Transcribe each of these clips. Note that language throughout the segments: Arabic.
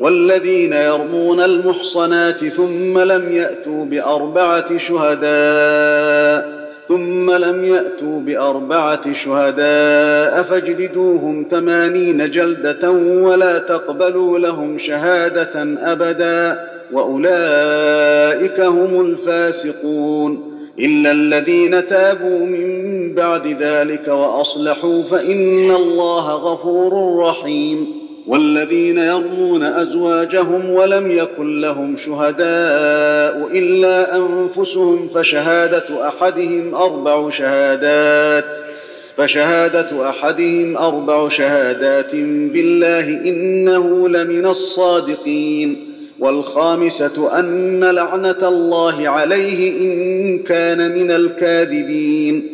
والذين يرمون المحصنات ثم لم يأتوا بأربعة شهداء ثم لم يأتوا بأربعة شهداء فاجلدوهم ثمانين جلدة ولا تقبلوا لهم شهادة أبدا وأولئك هم الفاسقون. إلا الذين تابوا من بعد ذلك وأصلحوا فإن الله غفور رحيم. والذين يرمون أزواجهم ولم يكن لهم شهداء إلا أنفسهم فشهادة أحدهم أربع شهادات فشهادة أحدهم أربع شهادات بالله إنه لمن الصادقين. والخامسة أن لعنة الله عليه إن كان من الكاذبين.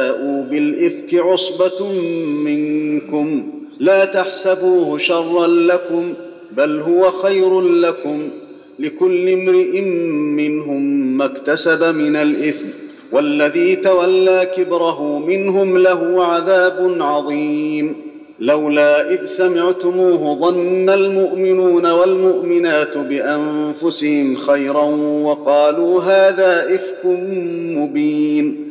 بالإفك عصبة منكم لا تحسبوه شرا لكم بل هو خير لكم لكل امرئ منهم ما اكتسب من الإثم والذي تولى كبره منهم له عذاب عظيم لولا إذ سمعتموه ظن المؤمنون والمؤمنات بأنفسهم خيرا وقالوا هذا إفك مبين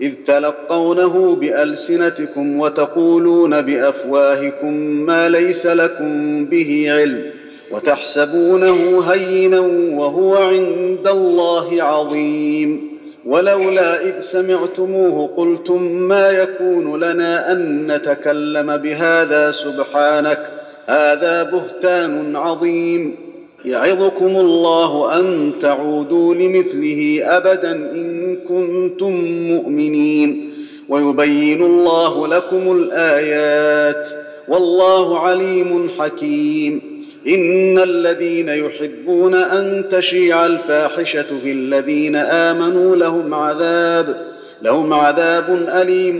إذ تلقونه بألسنتكم وتقولون بأفواهكم ما ليس لكم به علم وتحسبونه هينا وهو عند الله عظيم ولولا إذ سمعتموه قلتم ما يكون لنا أن نتكلم بهذا سبحانك هذا بهتان عظيم يعظكم الله أن تعودوا لمثله أبدا إن كنتم مؤمنين ويبين الله لكم الآيات والله عليم حكيم إن الذين يحبون أن تشيع الفاحشة في الذين آمنوا لهم عذاب لهم عذاب أليم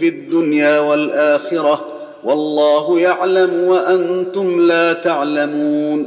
في الدنيا والآخرة والله يعلم وأنتم لا تعلمون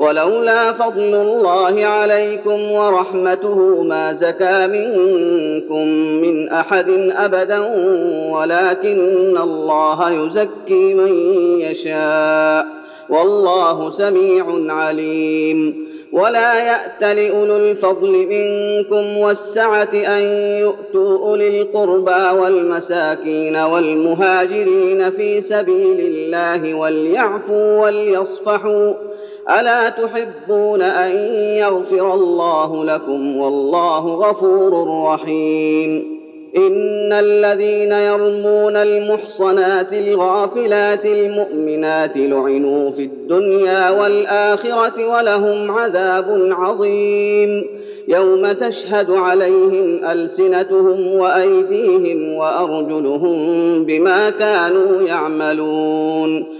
ولولا فضل الله عليكم ورحمته ما زكى منكم من أحد أبدا ولكن الله يزكي من يشاء. والله سميع عليم. ولا يأت لأولو الفضل منكم والسعة أن يؤتوا أولي القربى والمساكين والمهاجرين في سبيل الله وليعفوا وليصفحوا ألا تحبون أن يغفر الله لكم والله غفور رحيم. إن الذين يرمون المحصنات الغافلات المؤمنات لعنوا في الدنيا والآخرة ولهم عذاب عظيم. يوم تشهد عليهم ألسنتهم وأيديهم وأرجلهم بما كانوا يعملون.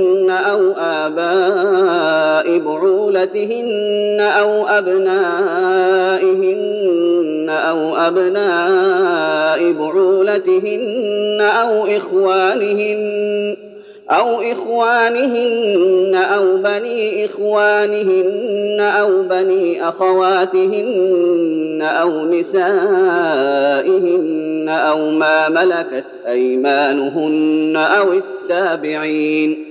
أو آباء بعولتهن أو أبنائهن أو أبناء بعولتهن أو إخوانهن أو إخوانهن أو بني إخوانهن أو بني أخواتهن أو نسائهن أو ما ملكت أيمانهن أو التابعين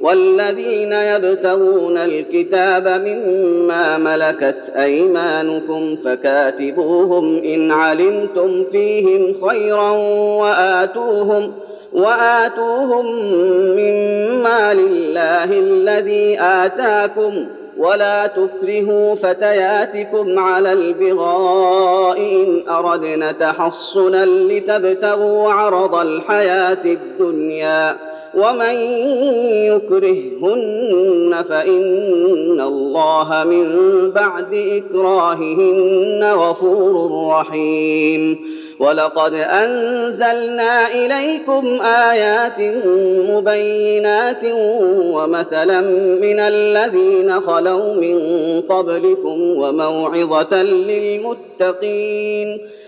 والذين يبتغون الكتاب مما ملكت أيمانكم فكاتبوهم إن علمتم فيهم خيرا وآتوهم وآتوهم مما لله الذي آتاكم ولا تكرهوا فتياتكم على البغاء إن اردن تحصنا لتبتغوا عرض الحياة الدنيا ومن يكرههن فان الله من بعد اكراههن غفور رحيم ولقد انزلنا اليكم ايات مبينات ومثلا من الذين خلوا من قبلكم وموعظه للمتقين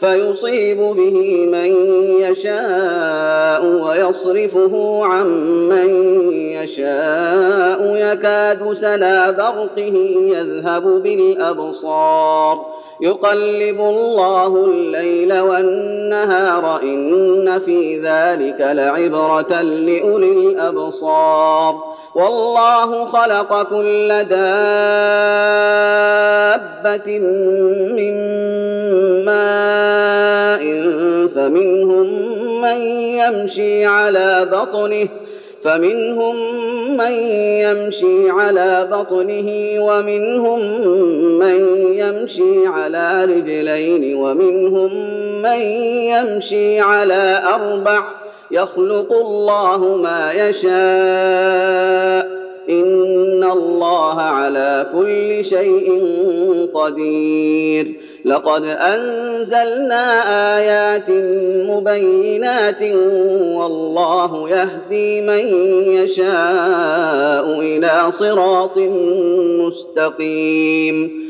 فيصيب به من يشاء ويصرفه عن من يشاء. يكاد سنا برقه يذهب بالأبصار. يقلب الله الليل والنهار. إن في ذلك لعبرة لأولي الأبصار. والله خلق كل دابة من ماء فمنهم من يمشي على بطنه فمنهم من يمشي على بطنه ومنهم من يمشي على رجلين ومنهم من يمشي على أربع يخلق الله ما يشاء. إن الله على كل شيء قدير. لقد أنزلنا آيات مبينات والله يهدي من يشاء إلى صراط مستقيم.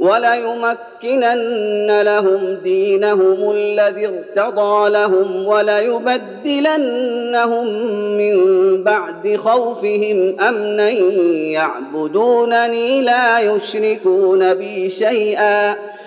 وليمكنن لهم دينهم الذي ارتضى لهم وليبدلنهم من بعد خوفهم أمنا يعبدونني لا يشركون بي شيئا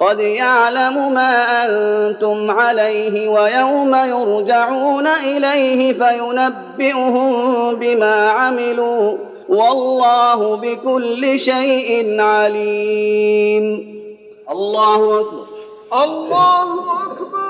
قد يعلم ما أنتم عليه ويوم يرجعون إليه فينبئهم بما عملوا والله بكل شيء عليم. الله أكبر. الله أكبر.